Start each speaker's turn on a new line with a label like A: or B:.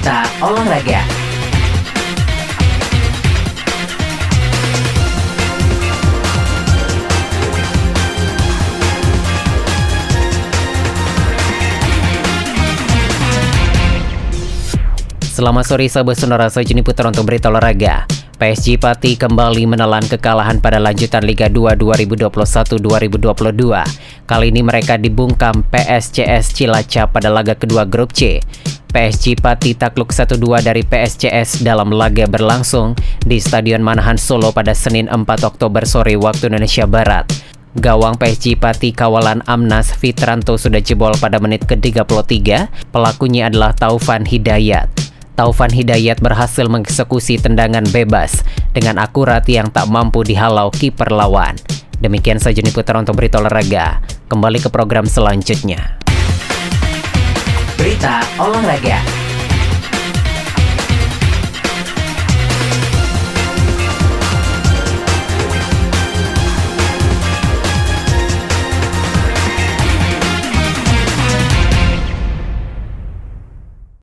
A: Berita Olahraga Selamat sore sahabat sonora saya Juni Putra untuk berita olahraga. PSG Pati kembali menelan kekalahan pada lanjutan Liga 2 2021-2022. Kali ini mereka dibungkam PSCS Cilacap pada laga kedua grup C. PSG Pati takluk 1-2 dari PSCS dalam laga berlangsung di Stadion Manahan Solo pada Senin 4 Oktober sore waktu Indonesia Barat. Gawang PSG Pati kawalan Amnas Fitranto sudah jebol pada menit ke-33. Pelakunya adalah Taufan Hidayat. Taufan Hidayat berhasil mengeksekusi tendangan bebas dengan akurat yang tak mampu dihalau kiper lawan. Demikian saja nih putar untuk berita olahraga. Kembali ke program selanjutnya. Berita olahraga.